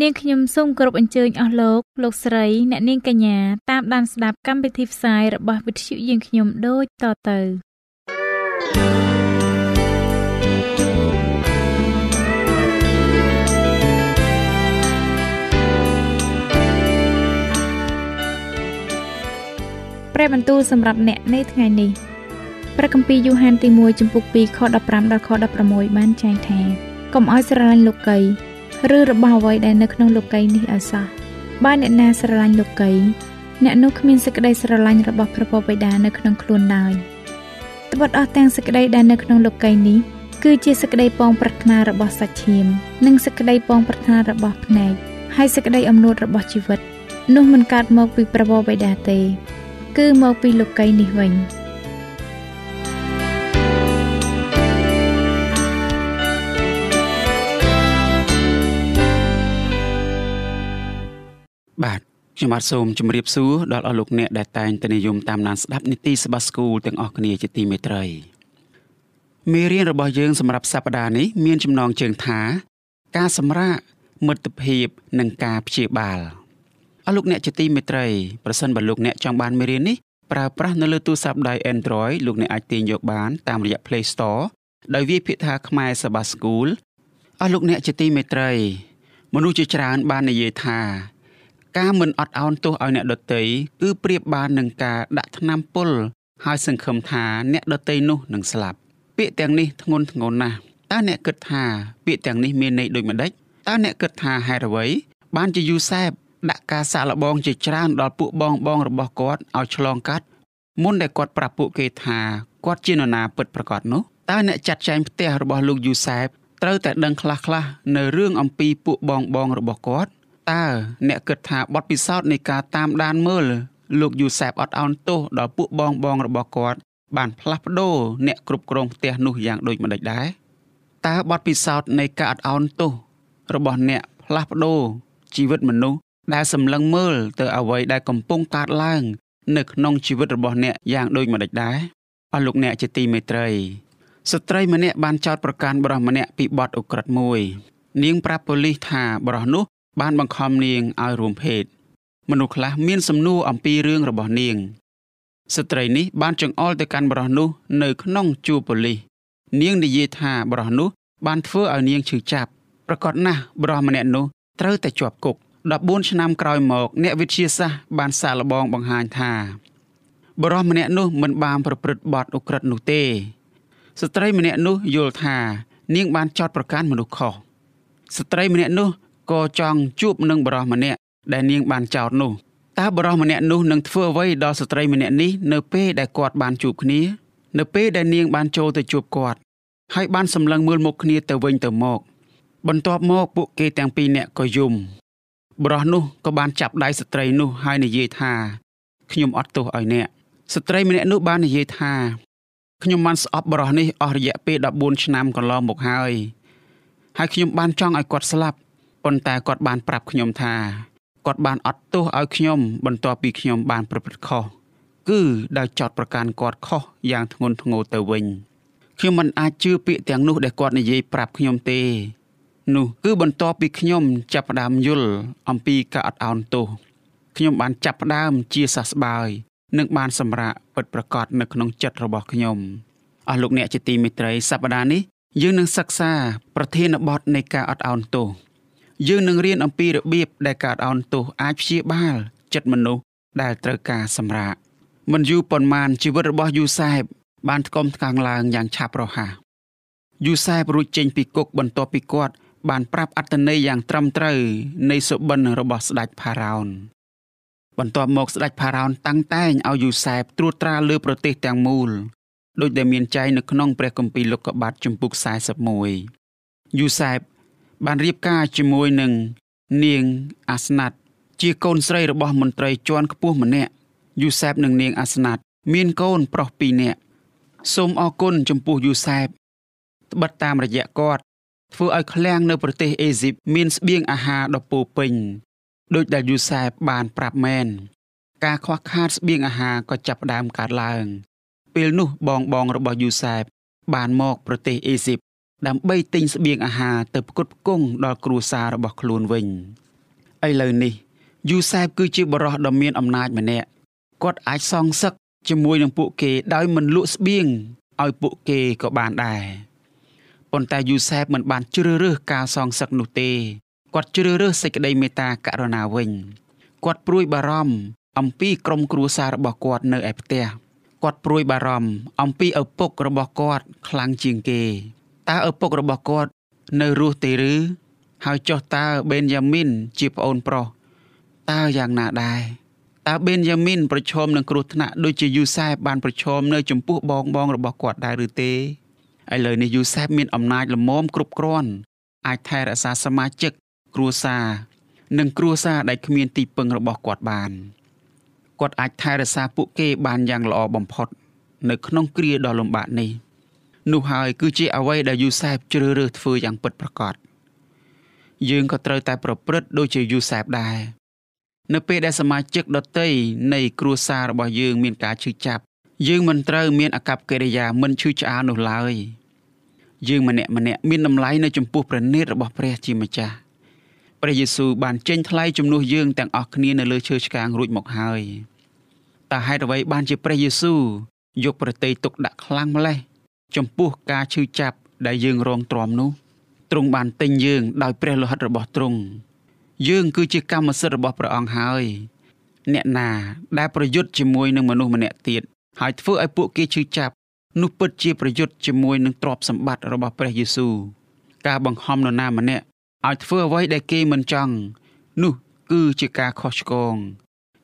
នាងខ្ញុំសូមគោរពអញ្ជើញអស់លោកលោកស្រីអ្នកនាងកញ្ញាតាមដានស្ដាប់កម្មវិធីផ្សាយរបស់វិទ្យុយើងខ្ញុំដូចតទៅព្រះបន្ទូលសម្រាប់អ្នកនៅថ្ងៃនេះព្រះគម្ពីរយូហានទី1ចំពុក2ខ15ដល់ខ16បានចែងថាកុំឲ្យស្រឡាញ់លោកី ឬរបស់អ្វីដែលនៅក្នុងលោកីនេះឲ្យសោះបើអ្នកណាស្រឡាញ់លោកីអ្នកនោះគ្មានសេចក្តីស្រឡាញ់របស់ព្រះពុទ្ធបិតានៅក្នុងខ្លួនឡើយត្បិតអស់ទាំងសេចក្តីដែលនៅក្នុងលោកីនេះគឺជាសេចក្តីពងប្រាថ្នារបស់សាច់ឈាម និងសេចក្តីពងប្រាថ្នារបស់ភ្នែកហើយសេចក្តីអំនួតរបស់ជីវិត នោះមិនកើតមកពីព្រះពុទ្ធបិតាទេ គឺមកពីលោកីនេះវិញ បាទខ្ញុំបាទសូមជម្រាបសួរដល់អស់លោកអ្នកដែលតែងតែនិយមតាមដានស្ដាប់នីតិសភាស្គូលទាំងអស់គ្នាជាទីមេត្រីមេរៀនរបស់យើងសម្រាប់សប្តាហ៍នេះមានចំណងជើងថា ការសម្រាកមិត្តភាពនិងការព្យាបាលអស់លោកអ្នកជាទីមេត្រីប្រសិនបើលោកអ្នកចង់បានមេរៀននេះប្រើប្រាស់នៅលើទូរស័ព្ទដៃ Android លោកអ្នកអាចទាញយកបានតាមរយៈ Play Store ដោយវាយពាក្យថាខ្មែរសបាស្គូលអស់លោកអ្នកជាទីមេត្រី មនុស្សជាច្រើនបាននិយាយថា ការមិនអត់ឱនទោសឲ្យអ្នកដតីគឺប្រៀបបាននឹងការដាក់ថ្នាំពុលហើយសង្ឃឹមថាអ្នកដតីនោះនឹងស្លាប់ ពាក្យទាំងនេះធ្ងន់ធ្ងរណាស់តើអ្នកគិតថាពាក្យទាំងនេះមានន័យដូចម្ដេចតើអ្នកគិតថាហេតុអ្វី បានជាយូសែបដាក់ការសាក់លបងជាច្រើនដល់ពួកបងបងរបស់គាត់ឲ្យឆ្លងកាត់មុនដែលគាត់ប្រាប់ពួកគេថាគាត់ជានរណាពិតប្រាកដនោះតើអ្នកចាត់ចែងផ្ទះរបស់លោកយូសែបត្រូវតែដឹងខ្លះៗនៅរឿងអំពីពួកបងបងរបស់គាត់ តើអ្នកគិតថាបទពិសោធន៍នៃការតាមដានមើលលោកយូសែបអត់អោនទោសដល់ពួកបងបងរបស់គាត់បានផ្លាស់ប្ដូរអ្នកគ្រប់គ្រងផ្ទះនោះយ៉ាងដូចម្តេចដែរតើបទពិសោធន៍នៃការអត់អោនទោសរបស់អ្នកផ្លាស់ប្ដូរជីវិតមនុស្សដែលសម្លឹងមើលទៅអ្វីដែលកំពុងកើតឡើង នៅក្នុងជីវិតរបស់អ្នកយ៉ាងដូចម្តេចដែរអស់លោកអ្នកជាទីមេត្រីស្ត្រីម្នាក់បានចោទប្រកាន់បរិសម្នាក់ពីបទឧក្រិដ្ឋមួយ នាងប្រាប់ប៉ូលីសថាបរិសនោះ បានបង្ខំនាងឲ្យរួមភេទមនុស្សខ្លះមានសំណួរអំពីរឿងរបស់នាងស្ត្រីនេះបានចង្អុលទៅកាន់បរិសនោះនៅក្នុងជួរប៉ូលីសនាងនិយាយថាបរិសនោះបានធ្វើឲ្យនាងឈឺចាប់ប្រកាសណាស់បរិសម្នាក់នោះត្រូវតែជាប់គុក14ឆ្នាំក្រោយមក អ្នកវិទ្យាសាស្ត្របានសាកល្បងបង្ហាញថាបរិសម្នាក់នោះមិនបានប្រព្រឹត្តបទឧក្រិដ្ឋនោះទេ ស្ត្រីម្នាក់នោះយល់ថា នាងបានចោទប្រកាន់មនុស្សខុសស្ត្រីម្នាក់នោះ ក៏ចង់ជួបនឹងបរិសម្នាក់ដែលនាងបានចោទនោះតើបរិសម្នាក់នោះនឹងធ្វើអ្វីដល់ស្ត្រីម្នាក់នេះនៅពេលដែលគាត់បានជួបគ្នា នៅពេលដែលនាងបានចូលទៅជួបគាត់ហើយបានសម្លឹងមើលមុខគ្នាទៅវិញទៅមក បន្ទាប់មកពួកគេទាំងពីរនាក់ក៏យំបរិសនោះក៏បានចាប់ដៃស្ត្រីនោះហើយនិយាយថាខ្ញុំអត់ទោសឲ្យអ្នកស្ត្រីម្នាក់នោះបាននិយាយថាខ្ញុំបានស្អប់បរិសនេះអស់រយៈពេល14ឆ្នាំកន្លងមកហើយហើយខ្ញុំបានចង់ឲ្យគាត់ស្លាប់ ប៉ុន្តែគាត់បានប្រាប់ខ្ញុំថាគាត់បានអត់ទោសឲ្យខ្ញុំបន្ទាប់ពីខ្ញុំបានប្រព្រឹត្តខុសគឺដោយចោតប្រកាន់គាត់ខុសយ៉ាងធ្ងន់ធ្ងរទៅវិញខ្ញុំមិនអាចជឿពាក្យទាំងនោះដែលគាត់និយាយប្រាប់ខ្ញុំទេ នោះគឺបន្ទាប់ពីខ្ញុំចាប់ផ្ដើមយល់អំពីការអត់ឱនទោសខ្ញុំបានចាប់ផ្ដើមជាសះស្បើយនិងបានសម្រាកពិតប្រាកដនៅក្នុងចិត្តរបស់ខ្ញុំអស់លោកអ្នកជាទីមេត្រីសប្តាហ៍នេះយើងនឹងសិក្សាប្រធានបទនៃការអត់ឱនទោស យើងនឹងរៀនអំពីរបៀបដែលការអោនទោសអាចព្យាបាល ចិត្តមនុស្សដែលត្រូវការសម្រាកមិនយូរប៉ុន្មានជីវិតរបស់យូសែបបានថ្កុំថ្កាំងឡើងយ៉ាងឆាប់រហ័សយូសែបរួចចេញពីគុកបន្ទាប់ពីគាត់ បានប្រាប់អត្តន័យយ៉ាងត្រឹមត្រូវនៃសុបិនរបស់ស្ដេចផារ៉ោនបន្ទាប់មកស្ដេចផារ៉ោនតាំងតែងឲ្យយូសែបត្រួតត្រាលើប្រទេសទាំងមូលដោយដែលមានចែងនៅក្នុងព្រះគម្ពីរលោកុបាទជំពូក41យូសែប បានរៀបការជាមួយនឹងនាងអាស្ណាត់ជាកូនស្រីរបស់មន្ត្រីជាន់ខ្ពស់ម្នាក់យូសែបនិងនាងអាស្ណាត់មានកូនប្រុស2នាក់សូមអរគុណចំពោះយូសែបត្បិតតាមរយៈគាត់ធ្វើឲ្យឃ្លាំងនៅប្រទេសអេស៊ីបមានស្បៀងអាហារដ៏ពោពេញដោយដែលយូសែបបានប្រាប់មែនការខ្វះខាតស្បៀងអាហារក៏ចាប់ផ្ដើមកើតឡើង ពេលនោះបងបងរបស់យូសែបបានមកប្រទេសអេស៊ីប ដើម្បីទិញស្បៀងអាហារទៅផ្គត់ផ្គង់ដល់គ្រួសាររបស់ខ្លួនវិញឥឡូវនេះយូសែបគឺជាបរិះដ៏មានអំណាចម្នាក់គាត់អាចសងសឹកជាមួយនឹងពួកគេដោយមិនលក់ស្បៀងឲ្យពួកគេក៏បានដែរប៉ុន្តែយូសែបមិនបានជ្រើសរើសការសងសឹកនោះទេគាត់ជ្រើសរើសសេចក្តីមេត្តាករុណាវិញគាត់ព្រួយបារម្ភអំពីក្រុមគ្រួសាររបស់គាត់នៅឯផ្ទះគាត់ព្រួយបារម្ភអំពីឪពុករបស់គាត់ខ្លាំងជាងគេ តើឪពុករបស់គាត់ នៅរស់ទេឬហើយចុះតើបេនយ៉ាមីនជាប្អូនប្រុសតើយ៉ាងណាដែរតើបេនយ៉ាមីនប្រឈមនឹងគ្រោះថ្នាក់ដូចជាយូសែបបានប្រឈមនៅចំពោះបងបងរបស់គាត់ដែរឬទេឥឡូវនេះយូសែបមានអំណាចល្មមគ្រប់គ្រាន់អាចថែរក្សាសមាជិកគ្រួសារនិងគ្រួសារដែលគ្មានទីពឹងរបស់គាត់បានគាត់អាចថែរក្សាពួកគេបានយ៉ាងល្អបំផុត នៅក្នុងគ្រាដ៏លំបាកនេះ នោះហើយគឺជាអ្វីដែលយូសែបជ្រើសរើសធ្វើយ៉ាងពិតប្រាកដយើងក៏ត្រូវតែប្រព្រឹត្តដូចជាយូសែបដែរនៅពេលដែលសមាជិកដតីនៃគ្រួសាររបស់យើងមានការឈឺចាប់យើងមិនត្រូវមានអកប្បកិរិយាមិនឈឺឆ្អាលនោះឡើយយើងម្នាក់ម្នាក់មានតម្លៃនៅចំពោះព្រះនេតរបស់ព្រះជាម្ចាស់ព្រះយេស៊ូវបានចេញថ្លៃជំនួសយើងទាំងអស់គ្នានៅលើឈើឆ្កាងរួចមកហើយតើហេតុអ្វីបានជាព្រះយេស៊ូវយកប្រតិយទុកដាក់ខ្លាំងម្លេះ ចំពោះការឈឺចាប់ដែលយើងរងទ្រាំនោះទ្រង់បានទិញយើងដោយព្រះលោហិតរបស់ទ្រង់យើងគឺជាកម្មសិទ្ធិរបស់ព្រះអង្គហើយ អ្នកណាដែលប្រយុទ្ធជាមួយនឹងមនុស្សម្នាក់ទៀតហើយធ្វើឲ្យពួកគេឈឺចាប់នោះពិតជាប្រយុទ្ធជាមួយនឹងទ្រព្យសម្បត្តិរបស់ព្រះយេស៊ូវការបង្ខំនរណាម្នាក់ឲ្យធ្វើអ្វីដែលគេមិនចង់នោះគឺជាការខុសឆ្គង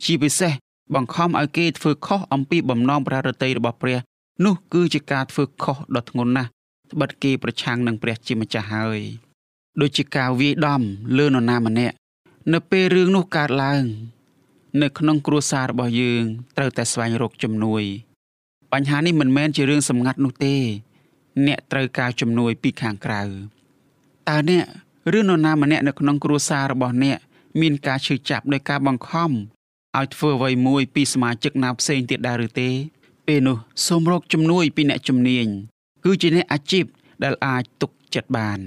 ជាពិសេសបង្ខំឲ្យគេធ្វើខុសអំពីបំណងប្រារតីរបស់ព្រះ នោះគឺជាការធ្វើខុសដ៏ធ្ងន់ណាស់ត្បិតគេប្រឆាំងនឹងព្រះជាម្ចាស់ហើយដូចជាការវាយដំលើនរណាម្នាក់នៅពេលរឿងនោះកើតឡើង នៅក្នុងគ្រួសាររបស់យើងត្រូវតែស្វែងរកជំនួយ បញ្ហានេះមិនមែនជារឿងសម្ងាត់នោះទេ អ្នកត្រូវការជំនួយពីខាងក្រៅតើអ្នកឬនរណាម្នាក់នៅក្នុងគ្រួសាររបស់អ្នកមានការឈឺចាប់ដោយការបង្ខំឲ្យធ្វើអ្វីមួយពីសមាជិកណាផ្សេងទៀតដែរឬទេ ពេលនោះសូមរកជំនួយពីអ្នកជំនាញគឺជាអ្នកអាជីពដែលអាចទុកចិត្តបាន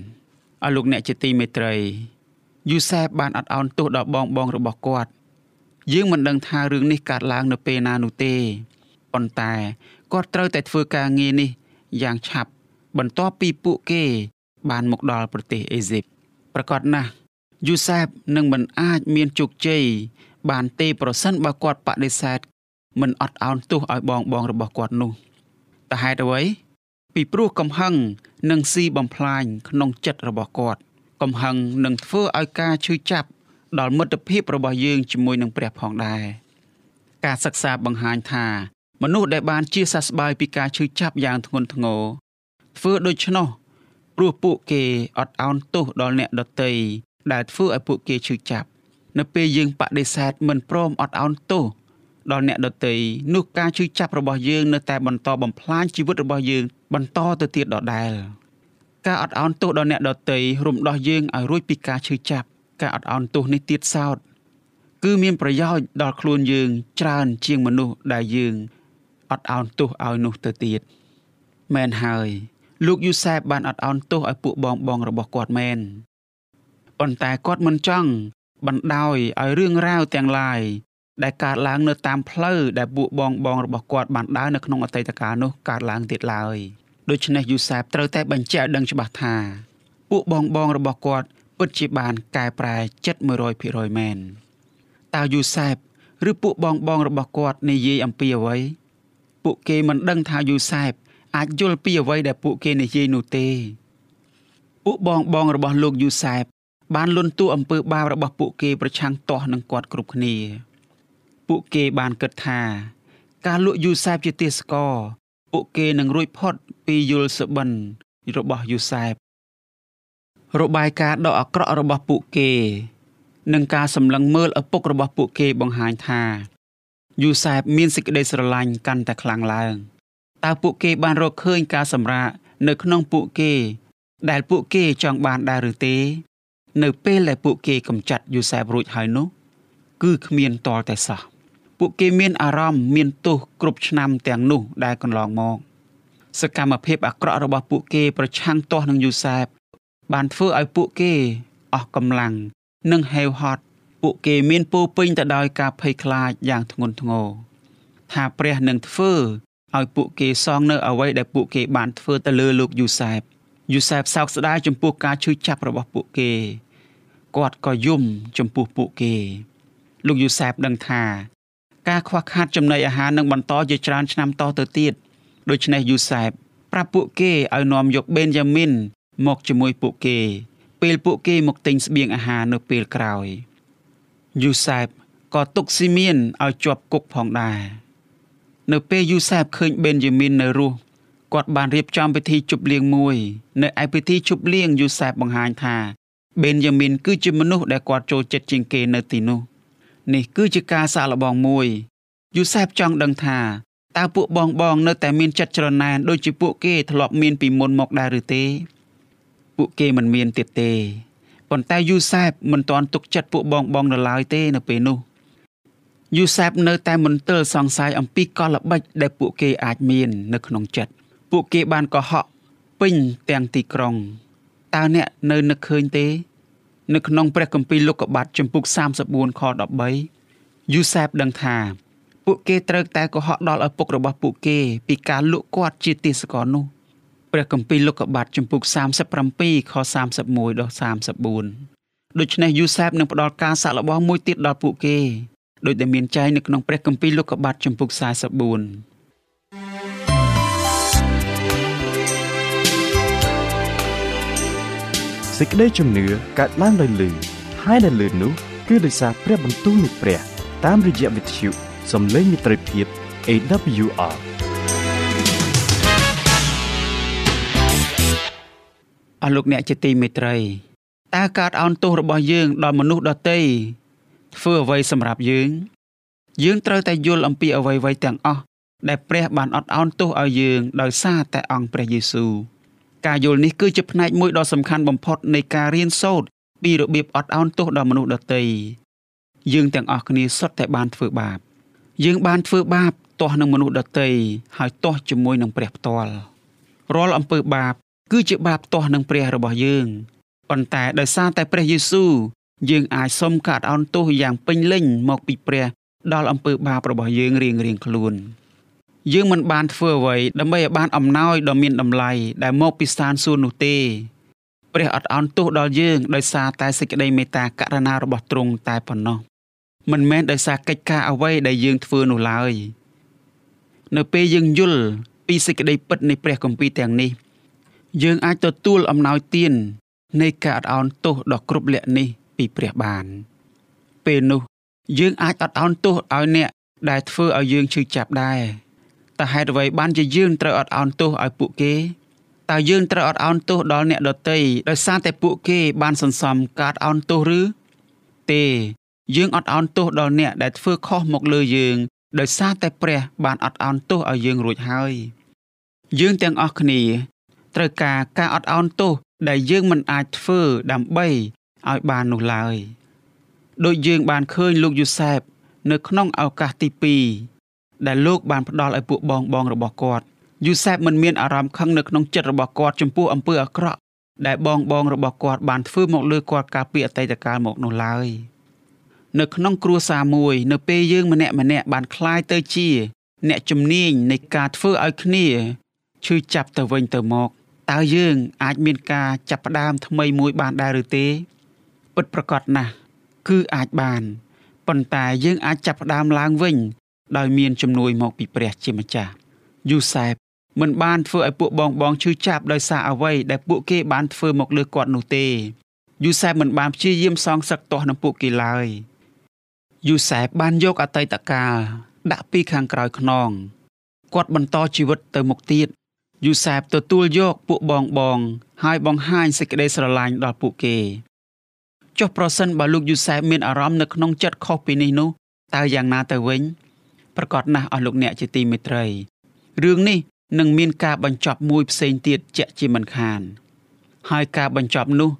ឲ្យលោកអ្នកជាទីមេត្រីយូសែបបានអត់ឱនទោសដល់បងបងរបស់គាត់យើងមិនដឹងថារឿងនេះកើតឡើងនៅពេលណានោះទេប៉ុន្តែគាត់ត្រូវតែធ្វើការងារនេះយ៉ាងឆាប់បន្ទាប់ពីពួកគេ បានមកដល់ប្រទេសអេស៊ីបប្រកាសណាស់យូសែបនឹងមិនអាចមានជោគជ័យបានទេប្រសិនបើគាត់បដិសេធ មិនអត់ឱនទោសឲ្យបងបងរបស់គាត់នោះតែហេតុអ្វីពីព្រោះកំហឹងនឹងស៊ីបំផ្លាញក្នុងចិត្តរបស់គាត់កំហឹងនឹងធ្វើឲ្យការឈឺចាប់ដល់មិត្តភាពរបស់យើងជាមួយនឹងព្រះផងដែរការសិក្សាបង្ហាញថាមនុស្សដែលបានជាសះស្បើយពីការឈឺចាប់យ៉ាងធ្ងន់ធ្ងរធ្វើដូច្នោះព្រោះពួកគេអត់ឱនទោសដល់អ្នកដទៃដែលធ្វើឲ្យពួកគេឈឺចាប់ នៅពេលយើងបដិសេធមិនព្រមអត់ឱនទោស ដល់អ្នកដទៃនោះការឈឺចាប់របស់យើងនៅតែបន្តបំផ្លាញជីវិតរបស់យើង បន្តទៅទៀតដដែលការអត់ឱនទោសដល់អ្នកដទៃរំដោះយើងឲ្យរួចពីការឈឺចាប់ការអត់ឱនទោសនេះទៀតសោតគឺមានប្រយោជន៍ដល់ខ្លួនយើងច្រើនជាងមនុស្សដែលយើងអត់ឱនទោសឲ្យនោះទៅទៀតមែនហើយលោកយូសែបបានអត់ឱនទោសឲ្យពួកបងបងរបស់គាត់មែនប៉ុន្តែគាត់មិនចង់បណ្ដោយឲ្យរឿងរ៉ាវទាំងឡាយ ដែលកើតឡើងនៅតាមផ្លូវដែលពួកបងបងរបស់គាត់បានដើរនៅក្នុងអតីតកាលនោះកើតឡើងទៀតឡើយដូច្នេះយូសែបត្រូវតែបញ្ជាក់ឲ្យដឹងច្បាស់ថាពួកបងបងរបស់គាត់ពិតជាបានកែប្រែចិត្ត100%មែនតើយូសែបឬពួកបងបងរបស់គាត់និយាយអំពីអ្វីពួកគេមិនដឹងថាយូសែបអាចយល់ពីអ្វីដែលពួកគេនិយាយនោះទេពួកបងបងរបស់លោកយូសែបបានលន់តួអំពើបាបរបស់ពួកគេប្រឆាំងទាស់នឹងគាត់គ្រប់គ្នា ពួកគេបានគិតថា ការលក់យូសែបជាទាសករពួកគេនឹងរួចផុតពីយល់សបិនរបស់យូសែបរបាយការណ៍ដ៏អាក្រក់របស់ពួកគេនិងការសម្លឹងមើលឪពុករបស់ពួកគេបង្ហាញថាយូសែបមានសេចក្តីស្រឡាញ់កាន់តែខ្លាំងឡើងតើពួកគេបានរកឃើញការសម្រាកនៅក្នុងពួកគេ ដែលពួកគេចង់បានដែរឬទេ នៅពេលដែលពួកគេកំចាត់យូសែបរួចហើយនោះ គឺគ្មានតលតែសោះ ពួកគេមានអារម្មណ៍មានទោសគ្រប់ឆ្នាំទាំងនោះដែលកន្លងមកសកម្មភាពអាក្រក់របស់ពួកគេប្រឆាំងទាស់នឹងយូសែបបានធ្វើឲ្យពួកគេអស់កម្លាំងនិងហេវហត់ពួកគេមានពោពេញទៅដោយការភ័យខ្លាចយ៉ាងធ្ងន់ធ្ងរថាព្រះនឹងធ្វើឲ្យពួកគេសងនៅអ្វីដែលពួកគេបានធ្វើទៅលើលោកយូសែបយូសែបសោកស្ដាយចំពោះការឈឺចាប់របស់ពួកគេ គាត់ក៏យំចំពោះពួកគេ លោកយូសែបដឹងថា ការខ្វះខាតចំណីអាហារនឹងបន្តជាច្រើនឆ្នាំតទៅទៀតដូច្នេះយូសែបប្រាប់ពួកគេឲ្យនាំយកបេនយ៉ាមីនមកជាមួយពួកគេ ពេលពួកគេមកទិញស្បៀងអាហារនៅពេលក្រោយយូសែបក៏ទុកស៊ីមៀនឲ្យជាប់គុកផងដែរនៅពេលយូសែបឃើញបេនយ៉ាមីននៅរស់គាត់បានរៀបចំពិធីជប់លៀងមួយ នៅឯពិធីជប់លៀងយូសែបបង្ហាញថាបេនយ៉ាមីនគឺជាមនុស្សដែលគាត់ចូលចិត្តជាងគេនៅទីនោះ នេះគឺជាការសាកល្បងមួយយូសែបចង់ដឹងថាតើពួកបងបងនៅតែមានចិត្តច្រណែនដូចជាពួកគេធ្លាប់មានពីមុនមកដែរឬទេពួកគេមិនមានទៀតទេប៉ុន្តែយូសែបមិនទាន់ទុកចិត្តពួកបងបងនៅឡើយទេនៅពេលនោះយូសែបនៅតែមន្ទិលសង្ស័យអំពីកលល្បិចដែលពួកគេអាចមាននៅក្នុងចិត្តពួកគេបានកុហកពេញទាំងទីក្រុងតើអ្នកនៅនឹកឃើញទេ នៅក្នុងព្រះគម្ពីរលោកុបាទចំពុក34ខ13យូសែបដឹងថា ពួកគេត្រូវតែកុហកដល់ឪពុករបស់ពួកគេ ពីការលក់គាត់ជាទាសករនោះព្រះគម្ពីរលោកុបាទចំពុក37ខ31ដល់34ដូច្នេះយូសែបនឹងផ្ដល់ការសាក់របស់មួយទៀតដល់ពួកគេដោយដែលមានចែងនៅក្នុងព្រះគម្ពីរលោកុបាទចំពុក44 សេចក្តីជំនឿកើតឡើងដោយលឺហើយដែលលឺនោះគឺដោយសារព្រះបន្ទូលនៃព្រះ តាមរយៈវិទ្យុសំឡេងមិត្តភាព AWR អស់លោកអ្នកជាទីមេត្រីតើការអោនទោសរបស់យើងដល់មនុស្សដទៃធ្វើអ្វីសម្រាប់យើង យើងត្រូវតែយល់អំពីអ្វីៗទាំងអស់ដែលព្រះបានអត់អោនទោសឲ្យយើងដោយសារតែអង្គព្រះយេស៊ូវ ការយល់នេះគឺជាផ្នែកមួយដ៏សំខាន់បំផុតនៃការរៀនសូត្រពីរបៀបអត់អោនទោសដល់មនុស្សដទៃយើងទាំងអស់គ្នាសុទ្ធតែបានធ្វើបាប យើងបានធ្វើបាបទាស់នឹងមនុស្សដទៃហើយទាស់ជាមួយនឹងព្រះផ្ទាល់រាល់អំពើបាប គឺជាបាបទាស់នឹងព្រះរបស់យើងប៉ុន្តែដោយសារតែព្រះយេស៊ូវយើងអាចសុំកាត់អោនទោសយ៉ាងពេញលេញមកពីព្រះដល់អំពើបាបរបស់យើងរៀងរៀងខ្លួន យើងមិនបានធ្វើអ្វីដើម្បីឲ្យបានអំណោយដ៏មានតម្លៃដែលមកពីស្ថានសួគ៌នោះទេព្រះអត់អោនទោសដល់យើងដោយសារតែសេចក្តីមេត្តាករុណារបស់ទ្រង់តែប៉ុណ្ណោះមិនមែនដោយសារកិច្ចការអ្វីដែលយើងធ្វើនោះឡើយនៅពេលយើងយល់ពីសេចក្តីពិតនៃព្រះគម្ពីរទាំងនេះ យើងអាចទទួលអំណោយទាននៃការអត់ឱនទោសដ៏គ្រប់លក្ខនេះពីព្រះបាន ពេលនោះយើងអាចអត់ឱនទោសឲ្យអ្នកដែលធ្វើឲ្យយើងឈឺចាប់ដែរ តើហេតុអ្វីបានជាយើងត្រូវអត់ឱនទោសឲ្យពួកគេតើយើងត្រូវអត់ឱនទោសដល់អ្នកដទៃដោយសារតែពួកគេបានសន្សំការអត់ឱនទោសឬទេយើងអត់អោនទោសដល់អ្នកដែលធ្វើខុសមកលើយើងដោយសារតែព្រះបានអត់អោនទោសឲ្យយើងរួចហើយយើងទាំងអស់គ្នាត្រូវការការអត់អោនទោសដែលយើងមិនអាចធ្វើដើម្បីឲ្យបាននោះឡើយដូចយើងបានឃើញលោកយូសែបនៅក្នុងឱកាសទី2 ដែលលោកបានផ្ដល់ឲ្យពួកបងបងរបស់គាត់យូសែបមិនមានអារម្មណ៍ខឹងនៅក្នុងចិត្តរបស់គាត់ចំពោះអំពើអាក្រក់ដែលបងបងរបស់គាត់បានធ្វើមកលើគាត់កាលពីអតីតកាលមកនោះឡើយ។នៅក្នុងគ្រួសារមួយ នៅពេលយើងម្នាក់ម្នាក់បានคล้ายទៅជា អ្នកជំនាញនៃការធ្វើឲ្យគ្នាឈឺចាប់ទៅវិញទៅមកតើយើង អាចមានការចាប់ផ្ដើមថ្មីមួយបានដែរឬទេពិតប្រកបណាស់គឺអាចបានប៉ុន្តែយើងអាចចាប់ផ្ដើមឡើងវិញ ដោយមានជំនួយមកពីព្រះជាម្ចាស់យូសែបមិនបានធ្វើឲ្យពួកបងបងឈឺចាប់ដោយសារអ្វីដែលពួកគេបានធ្វើមកលើគាត់នោះទេយូសែបមិនបានព្យាយាមសងសឹកទាស់នឹងពួកគេឡើយយូសែបបានយកអតីតកាលដាក់ពីខាងក្រោយខ្នងគាត់បន្តជីវិតទៅមុខទៀតយូសែបទទួលយកពួកបងបងហើយបង្ហាញសេចក្តីស្រឡាញ់ដល់ពួកគេចុះប្រសិនបើលោកយូសែបមានអារម្មណ៍នៅក្នុងចិត្តខុសពីនេះនោះតើយ៉ាងណាទៅវិញ ប្រកាសណាស់អស់លោកអ្នកជាទីមេត្រីរឿងនេះនឹងមានការបញ្ចប់មួយផ្សេងទៀតជាក់ជាមិនខាន ហើយការបញ្ចប់នោះ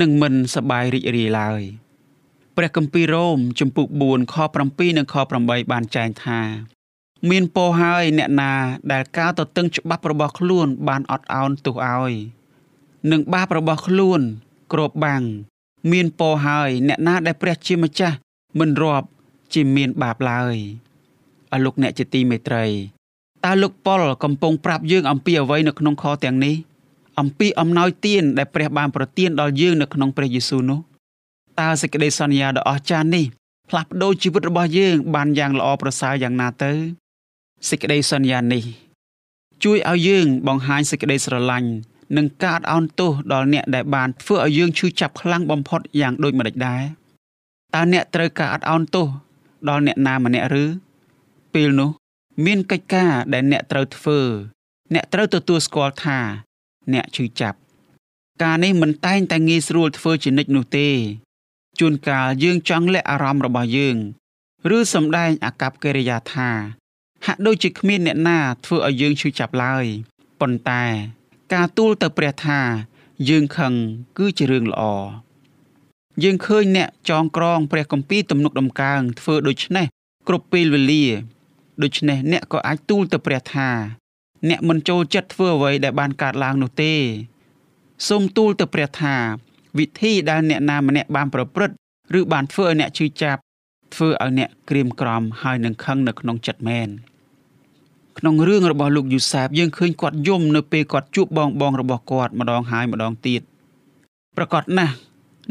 នឹងមិនសប្បាយរីករាយឡើយព្រះគម្ពីររ៉ូមជំពូក4ខ7និងខ8បានចែងថា មានពោហើយអ្នកណាដែលការទទឹងច្បាប់របស់ខ្លួនបានអត់ឱនទោសឲ្យនិងបាបរបស់ខ្លួនគ្របបាំងមានពោហើយអ្នកណាដែលព្រះជាម្ចាស់មិនរាប់ជាមានបាបឡើយ។ អរលោកអ្នកជាទីមេត្រីតើលោកប៉ុលកំពុងប្រាប់យើងអំពីអ្វីនៅក្នុងខទាំងនេះអំពីអំណោយទានដែលព្រះបានប្រទានដល់យើងនៅក្នុងព្រះយេស៊ូវនោះតើសេចក្តីសន្យាដ៏អស្ចារ្យនេះផ្លាស់ប្ដូរជីវិតរបស់យើង បានយ៉ាងល្អប្រសើរយ៉ាងណាទៅសេចក្តីសន្យានេះជួយឲ្យយើងបង្ហាញសេចក្តីស្រឡាញ់និងការអត់ឱនទោសដល់អ្នកដែលបានធ្វើឲ្យយើងឈឺចាប់ខ្លាំងបំផុតយ៉ាងដូចម្តេចដែរតើអ្នកត្រូវការអត់ឱនទោសដល់អ្នកណាម្នាក់ឬ ពេលនោះ មានកិច្ចការដែលអ្នកត្រូវធ្វើ អ្នកត្រូវទទួលស្គាល់ថា អ្នកឈឺចាប់ ការនេះមិនតែងតែងាយស្រួលធ្វើជានិច្ចនោះទេជួនកាលយើងចង់លាក់អារម្មណ៍របស់យើង ឬសម្ដែងអាកប្បកិរិយាថា ហាក់ដូចជាគ្មានអ្នកណាធ្វើឲ្យយើងឈឺចាប់ឡើយប៉ុន្តែការទូលទៅព្រះថា យើងខឹងគឺជារឿងល្អយើងឃើញអ្នកចងក្រងព្រះគម្ពីរទំនុកដំកើងធ្វើដូច្នេះគ្រប់ពេលវេលា ដូច្នេះអ្នកក៏អាចទូលទៅព្រះថា អ្នកមិនចូលចិត្តធ្វើអ្វីដែលបានកើតឡើងនោះទេសូមទូលទៅព្រះថា វិធីដែលអ្នកណាម្នាក់បានប្រព្រឹត្តឬបានធ្វើឲ្យអ្នកឈឺចាប់ធ្វើឲ្យអ្នកក្រៀមក្រំហើយនឹងខឹងនៅក្នុងចិត្តមែនក្នុងរឿងរបស់លោកយូសាបយើងឃើញគាត់យំនៅពេលគាត់ជួបបងបងរបស់គាត់ម្ដងហើយម្ដងទៀតប្រកបណាស់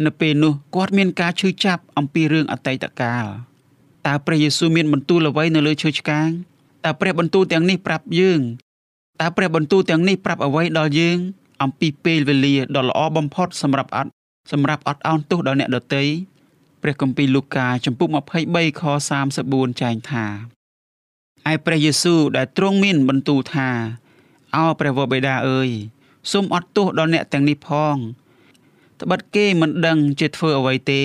នៅពេលនោះគាត់មានការឈឺចាប់អំពីរឿងអតីតកាល តើព្រះយេស៊ូវមានបន្ទូលអ្វីនៅលើឈើឆ្កាងតើព្រះបន្ទូលទាំងនេះប្រាប់យើងតើព្រះបន្ទូលទាំងនេះប្រាប់អ្វីដល់យើង អំពីពេលវេលាដ៏ល្អបំផុតសម្រាប់អត់សម្រាប់អត់អោនទោសដល់អ្នកដទៃព្រះគម្ពីរលូកាចំពុក23ខ34ចែងថាឯព្រះយេស៊ូវដែលទ្រង់មានបន្ទូលថាអោព្រះវរបិតាអើយសូមអត់ទោសដល់អ្នកទាំងនេះផងត្បិតគេមិនដឹងជាធ្វើអ្វីទេ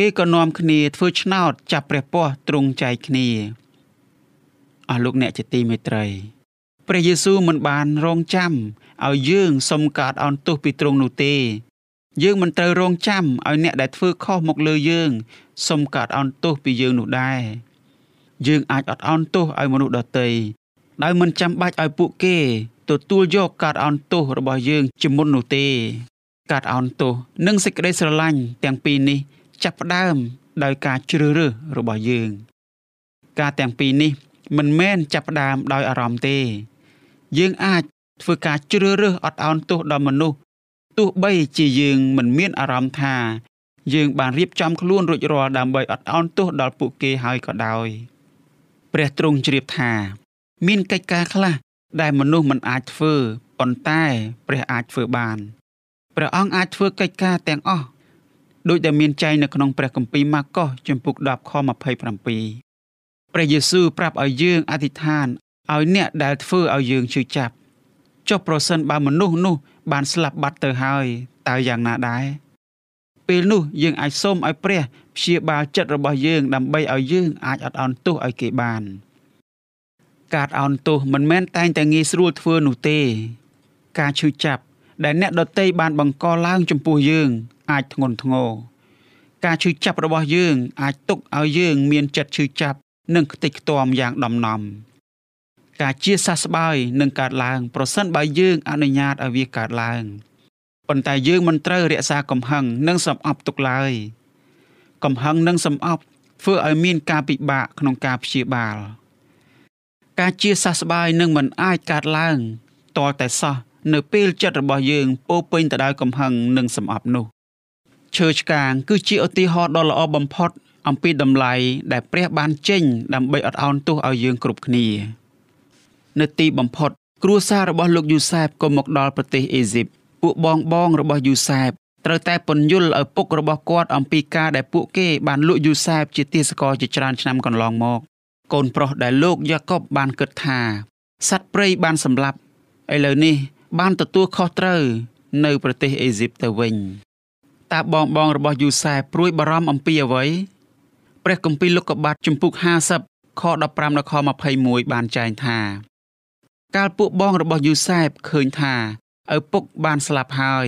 គេក៏នាំគ្នាធ្វើឆ្នោតចាប់ព្រះពស្ត្រទ្រង់ចែកគ្នាអស់លោកអ្នកជាទីមេត្រីព្រះយេស៊ូវមិនបានរងចាំឲ្យយើងសុំកាត់អន់ទោសពីទ្រង់នោះទេ យើងមិនត្រូវរងចាំឲ្យអ្នកដែលធ្វើខុសមកលើយើងសុំកាត់អន់ទោសពីយើងនោះដែរយើងអាចអត់អន់ទោសឲ្យមនុស្សដទៃដោយមិនចាំបាច់ឲ្យពួកគេទទួលយកកាត់អន់ទោសរបស់យើងជាមុននោះទេ កាត់អន់ទោសនិងសេចក្តីស្រឡាញ់ទាំងពីរនេះ ចាប់ផ្ដើមដោយការជ្រើសរើសរបស់យើង ការទាំងពីរនេះ មិនមែនចាប់ផ្ដើមដោយអារម្មណ៍ទេ យើងអាចធ្វើការជ្រើសរើសអត់ឱនទោសដល់មនុស្សទោះបីជាយើងមិនមានអារម្មណ៍ថា យើងបានរៀបចំខ្លួនរួចរាល់ដើម្បីអត់ឱនទោសដល់ពួកគេហើយក៏ដោយព្រះទ្រង់ជ្រាបថា មានកិច្ចការខ្លះដែលមនុស្សមិនអាចធ្វើប៉ុន្តែព្រះអាចធ្វើបានព្រះអង្គអាចធ្វើកិច្ចការទាំងអស់ ដោយដែលមានចែងនៅក្នុងព្រះគម្ពីរម៉ាកុសជំពូក10ខ27ព្រះយេស៊ូវប្រាប់ឲ្យយើងអធិដ្ឋានឲ្យអ្នកដែលធ្វើឲ្យយើងជឿចាប់ចុះប្រសិនបើមនុស្សនោះបានស្លាប់បាត់ទៅហើយតើយ៉ាងណាដែរពេលនោះយើងអាចសូមឲ្យព្រះព្យាបាលចិត្តរបស់យើងដើម្បីឲ្យយើងអាចអត់អន់ទោសឲ្យគេបាន ការអន់ទោសមិនមែនតែងតែងាយស្រួលធ្វើនោះទេ ការឈឺចាប់ ដែលអ្នកដតីបានបង្កឡើងចំពោះយើង អាចធ្ងន់ធ្ងរការឈឺចាប់របស់យើង អាចទុកឲ្យយើង មានចិត្តឈឺចាប់និងខ្ទេចខ្ទាំយ៉ាងដំណំការជាសះស្បើយនឹងកើតឡើង ប្រសិនបើយើងអនុញ្ញាតឲ្យវាកើតឡើងប៉ុន្តែយើងមិនត្រូវរក្សាកំហឹងនិងសំអប់ទុកឡើយកំហឹងនិងសំអប់ធ្វើឲ្យមានការពិបាកក្នុងការព្យាបាល ការជាសះស្បើយនឹងមិនអាចកើតឡើងតតែសោះ នៅពេលចិត្តរបស់យើងពោពេញទៅដោយកំហឹងនិងសំអប់នោះឈើឆ្កាងគឺជាឧទាហរណ៍ដ៏ល្អបំផុត អំពីតម្លៃដែលព្រះបានចេញដើម្បីអត់ឱនទោសឲ្យយើងគ្រប់គ្នានៅទីបំផុត គ្រួសាររបស់លោកយូសែបក៏មកដល់ប្រទេសអេស៊ីបពួកបងបងរបស់យូសែបត្រូវតែពន្យល់ឲ្យពុករបស់គាត់អំពីការដែលពួកគេបានលក់យូសែបជាទាសករជាច្រើនឆ្នាំកន្លងមក កូនប្រុសដែលលោកយ៉ាកុបបានគិតថាសត្វព្រៃបានសម្លាប់ឥឡូវនេះ បានទទួលខុសត្រូវនៅប្រទេសអេស៊ីបទៅវិញតើបងបងរបស់យូសែបព្រួយបារម្ភអំពីអ្វីព្រះគម្ពីរលោកុបាទជំពូក50ខ15ដល់ខ21បានចែងថា កាលពួកបងរបស់យូសែបឃើញថាឪពុកបានស្លាប់ហើយ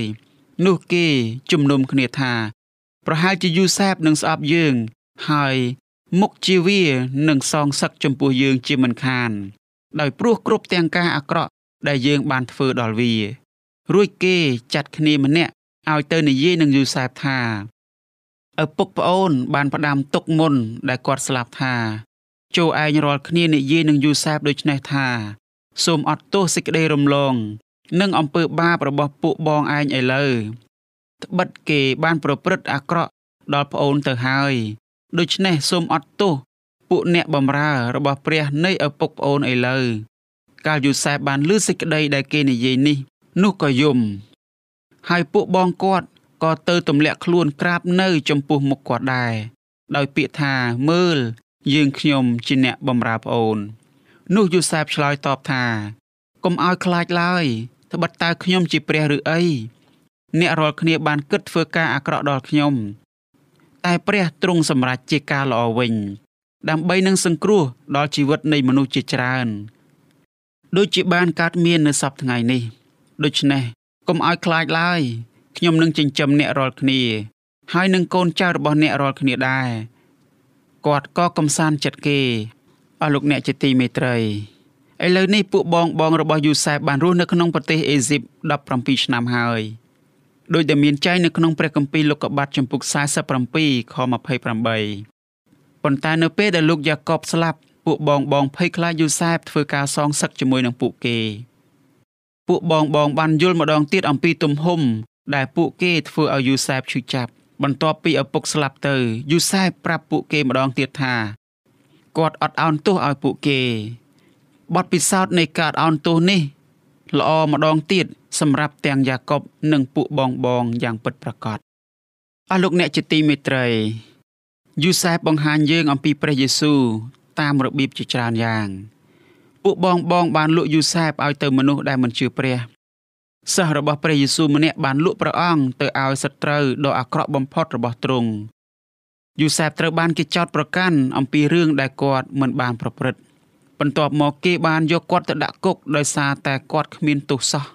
នោះគេជំនុំគ្នាថា ប្រហែលជាយូសែបនឹងស្អប់យើង ហើយមុខជាវានឹងសងសឹកចំពោះយើងជាមិនខាន ដោយព្រោះគ្រប់ទាំងការអាក្រក់ ដែលយើងបានធ្វើដល់វា រួចគេចាត់គ្នាម្នាក់ឲ្យទៅនិយាយនឹងយូសែបថាឪពុកប្អូនបានផ្ដាំទុកមុនដែលគាត់ស្លាប់ថាចូលឯងរាល់គ្នានិយាយនឹងយូសែបដូចនេះថាសូមអត់ទោសសេចក្តីរំលងនិងអំពើបាបរបស់ពួកបងឯងឥឡូវត្បិតគេបានប្រព្រឹត្តអាក្រក់ដល់ប្អូនទៅហើយដូច្នេះសូមអត់ទោសពួកអ្នកបម្រើរបស់ព្រះនៃឪពុកប្អូនឥឡូវ កាលយូសែបបានលើសេចក្តីដែលគេនិយាយនេះ នោះក៏យំ ហើយពួកបងគាត់ក៏ទៅទម្លាក់ខ្លួនក្រាបនៅ ចំពោះមុខគាត់ដែរដោយពាក្យថាមើល យើងខ្ញុំជាអ្នកបម្រើប្អូន នោះយូសែបឆ្លើយតបថាកុំឲ្យខ្លាចឡើយត្បិតតើខ្ញុំជាព្រះឬអីអ្នករាល់គ្នាបានគិតធ្វើការអាក្រក់ដល់ខ្ញុំ តែព្រះទ្រង់សម្រេចជាការល្អវិញ ដើម្បីនឹងសង្គ្រោះដល់ជីវិតនៃមនុស្សជាច្រើន ដូចជាបានកើតមាននៅសប្តាហ៍ថ្ងៃនេះដូច្នេះកុំឲ្យខ្លាចឡើយខ្ញុំនឹងចិញ្ចឹមអ្នករាល់គ្នា ហើយនឹងកូនចៅរបស់អ្នករាល់គ្នាដែរគាត់ក៏កំសាន្តចិត្តគេអស់លោកអ្នកជាទីមេត្រីឥឡូវនេះពួកបងបងរបស់យូសែបបានរស់នៅក្នុងប្រទេសអេស៊ីប17ឆ្នាំហើយដោយដែលមានចែងនៅក្នុងព្រះគម្ពីរលោកុបាទចំពុក47ខ28ប៉ុន្តែនៅពេលដែលលោកយ៉ាកបស្លាប់ ពួកបងបងភ័យខ្លាចយូសែបធ្វើការសងសឹកជាមួយនឹងពួកគេពួកបងបងបានយល់ម្ដងទៀតអំពីទំហំដែលពួកគេធ្វើឲ្យយូសែបឈឺចាប់បន្ទាប់ពីឪពុកស្លាប់ទៅយូសែបប្រាប់ពួកគេម្ដងទៀតថាគាត់អត់អោនទោសឲ្យពួកគេបទពិសោធន៍នៃការអោនទោសនេះល្អម្ដងទៀតសម្រាប់ទាំងយ៉ាកបនិងពួកបងបងយ៉ាងពិតប្រាកដអស់លោកអ្នកជាទីមេត្រីយូសែបបង្ហាញយើងអំពីព្រះយេស៊ូវ តាមរបៀបជាច្រើនយ៉ាងពួកបងបងបានលក់យូសែបឲ្យទៅមនុស្សដែលមិនជឿព្រះសិស្សរបស់ព្រះយេស៊ូវម្នាក់បានលក់ព្រះអង្គទៅឲ្យសត្រូវដ៏អាក្រក់បំផុតរបស់ទ្រង់យូសែបត្រូវបានគេចោទប្រកាន់អំពីរឿងដែលគាត់មិនបានប្រព្រឹត្តបន្ទាប់មកគេបានយកគាត់ទៅដាក់គុកដោយសារតែគាត់គ្មានទោសសោះ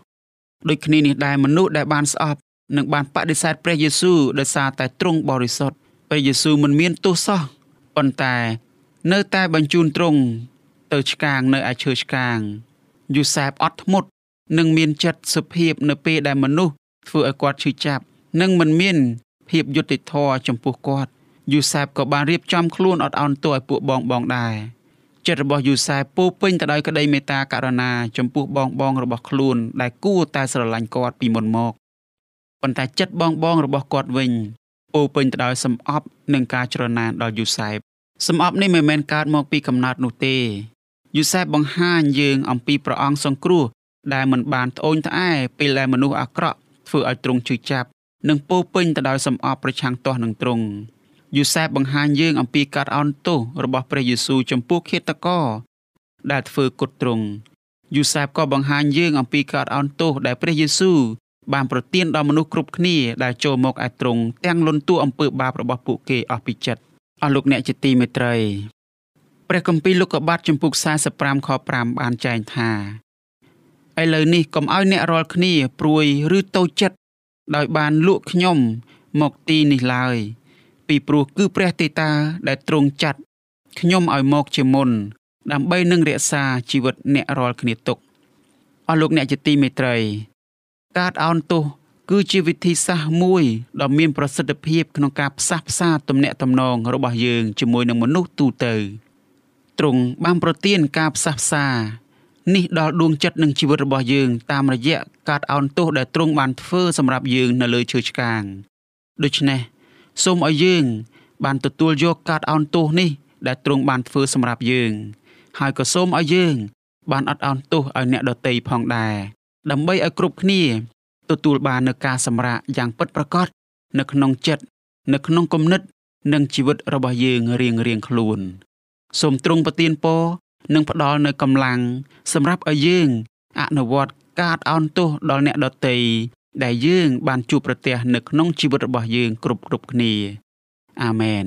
ដូចគ្នានេះដែរមនុស្សដែលបានស្អប់នឹងបានបដិសេធព្រះយេស៊ូវដោយសារតែទ្រង់បរិសុទ្ធព្រះយេស៊ូវមិនមានទោសសោះប៉ុន្តែ នៅតែបញ្ជូនទ្រង់ទៅឆ្កាងនៅឯឈើឆ្កាងយូសែបអត់ធ្មត់និងមានចិត្តសុភាពនៅពេលដែលមនុស្សធ្វើឲ្យគាត់ឈឺចាប់ និងមិនមានភាពយុត្តិធម៌ចំពោះគាត់យូសែបក៏បានរៀបចំខ្លួនអត់អន់ទោសឲ្យពួកបងបងដែរចិត្តរបស់យូសែបពោពេញទៅដោយក្តីមេត្តាករុណា ចំពោះបងបងរបស់ខ្លួន ដែលគួរតែស្រឡាញ់គាត់ពីមុនមកប៉ុន្តែចិត្តបងបងរបស់គាត់វិញពោពេញទៅដោយសំអប់និងការច្រណែនដល់យូសែប សំអប់នេះមិនមែនកើតមកពីកំណត់នោះទេយូសែបបង្ហាញយើងអំពីព្រះអង្គសង្គ្រោះដែលមិនបានត្អូញត្អែពេលដែលមនុស្សអាក្រក់ធ្វើឲ្យទ្រង់ជឿចាប់និងពោពេញទៅដោយសំអប់ប្រឆាំងទាស់នឹងទ្រង់យូសែបបង្ហាញយើងអំពីការអន់ទោសរបស់ព្រះយេស៊ូវចំពោះឃាតករដែលធ្វើគុតទ្រង់យូសែបក៏បង្ហាញយើងអំពីការអន់ទោសដែលព្រះយេស៊ូវបានប្រទានដល់មនុស្សគ្រប់គ្នាដែលចូលមកឯទ្រង់ទាំងលន់តួអំពើបាបរបស់ពួកគេអស់ពីចិត្ត អស់លោកអ្នកជាទីមេត្រីព្រះគម្ពីរលោកុបាទចំពុក45ខ5បានចែងថាឥឡូវនេះកុំឲ្យអ្នករាល់គ្នាព្រួយឬតូចចិត្តដោយបានលក់ខ្ញុំមកទីនេះឡើយ ពីព្រោះគឺព្រះទេតាដែលទ្រង់ចាត់ខ្ញុំឲ្យមកជាមុន ដើម្បីនឹងរក្សាជីវិតអ្នករាល់គ្នាទុកអស់លោកអ្នកជាទីមេត្រី ការអោនទោស គឺជាវិធីសាស្ត្រមួយដ៏មានប្រសិទ្ធភាពក្នុងការផ្សះផ្សាទំនាក់ទំនងរបស់យើងជាមួយនឹងមនុស្សទូទៅទ្រង់បានប្រទានការផ្សះផ្សានេះដល់ដួងចិត្តនិងជីវិតរបស់យើងតាមរយៈការអោនទោសដែលទ្រង់បានធ្វើសម្រាប់យើងនៅលើឈើឆ្កាងដូច្នេះសូមឲ្យយើង បានទទួលយកការអោនទោសនេះ ដែលទ្រង់បានធ្វើសម្រាប់យើង ហើយក៏សូមឲ្យយើង បានអត់អោនទោសឲ្យអ្នកដទៃផងដែរដើម្បីឲ្យគ្រប់គ្នា ទទួលបាននូវការសម្រាកយ៉ាងពិតប្រាកដនៅក្នុងចិត្តនៅក្នុងគំនិត និងជីវិតរបស់យើងរៀងរៀងខ្លួនសូមទ្រង់ប្រទានពរនិងផ្ដល់នូវកម្លាំងសម្រាប់ឲ្យយើងអនុវត្តការអោនទោសដល់អ្នកដទៃដែលយើងបានជួបប្រទះនៅក្នុងជីវិតរបស់យើងគ្រប់គ្រប់គ្នាអាមែន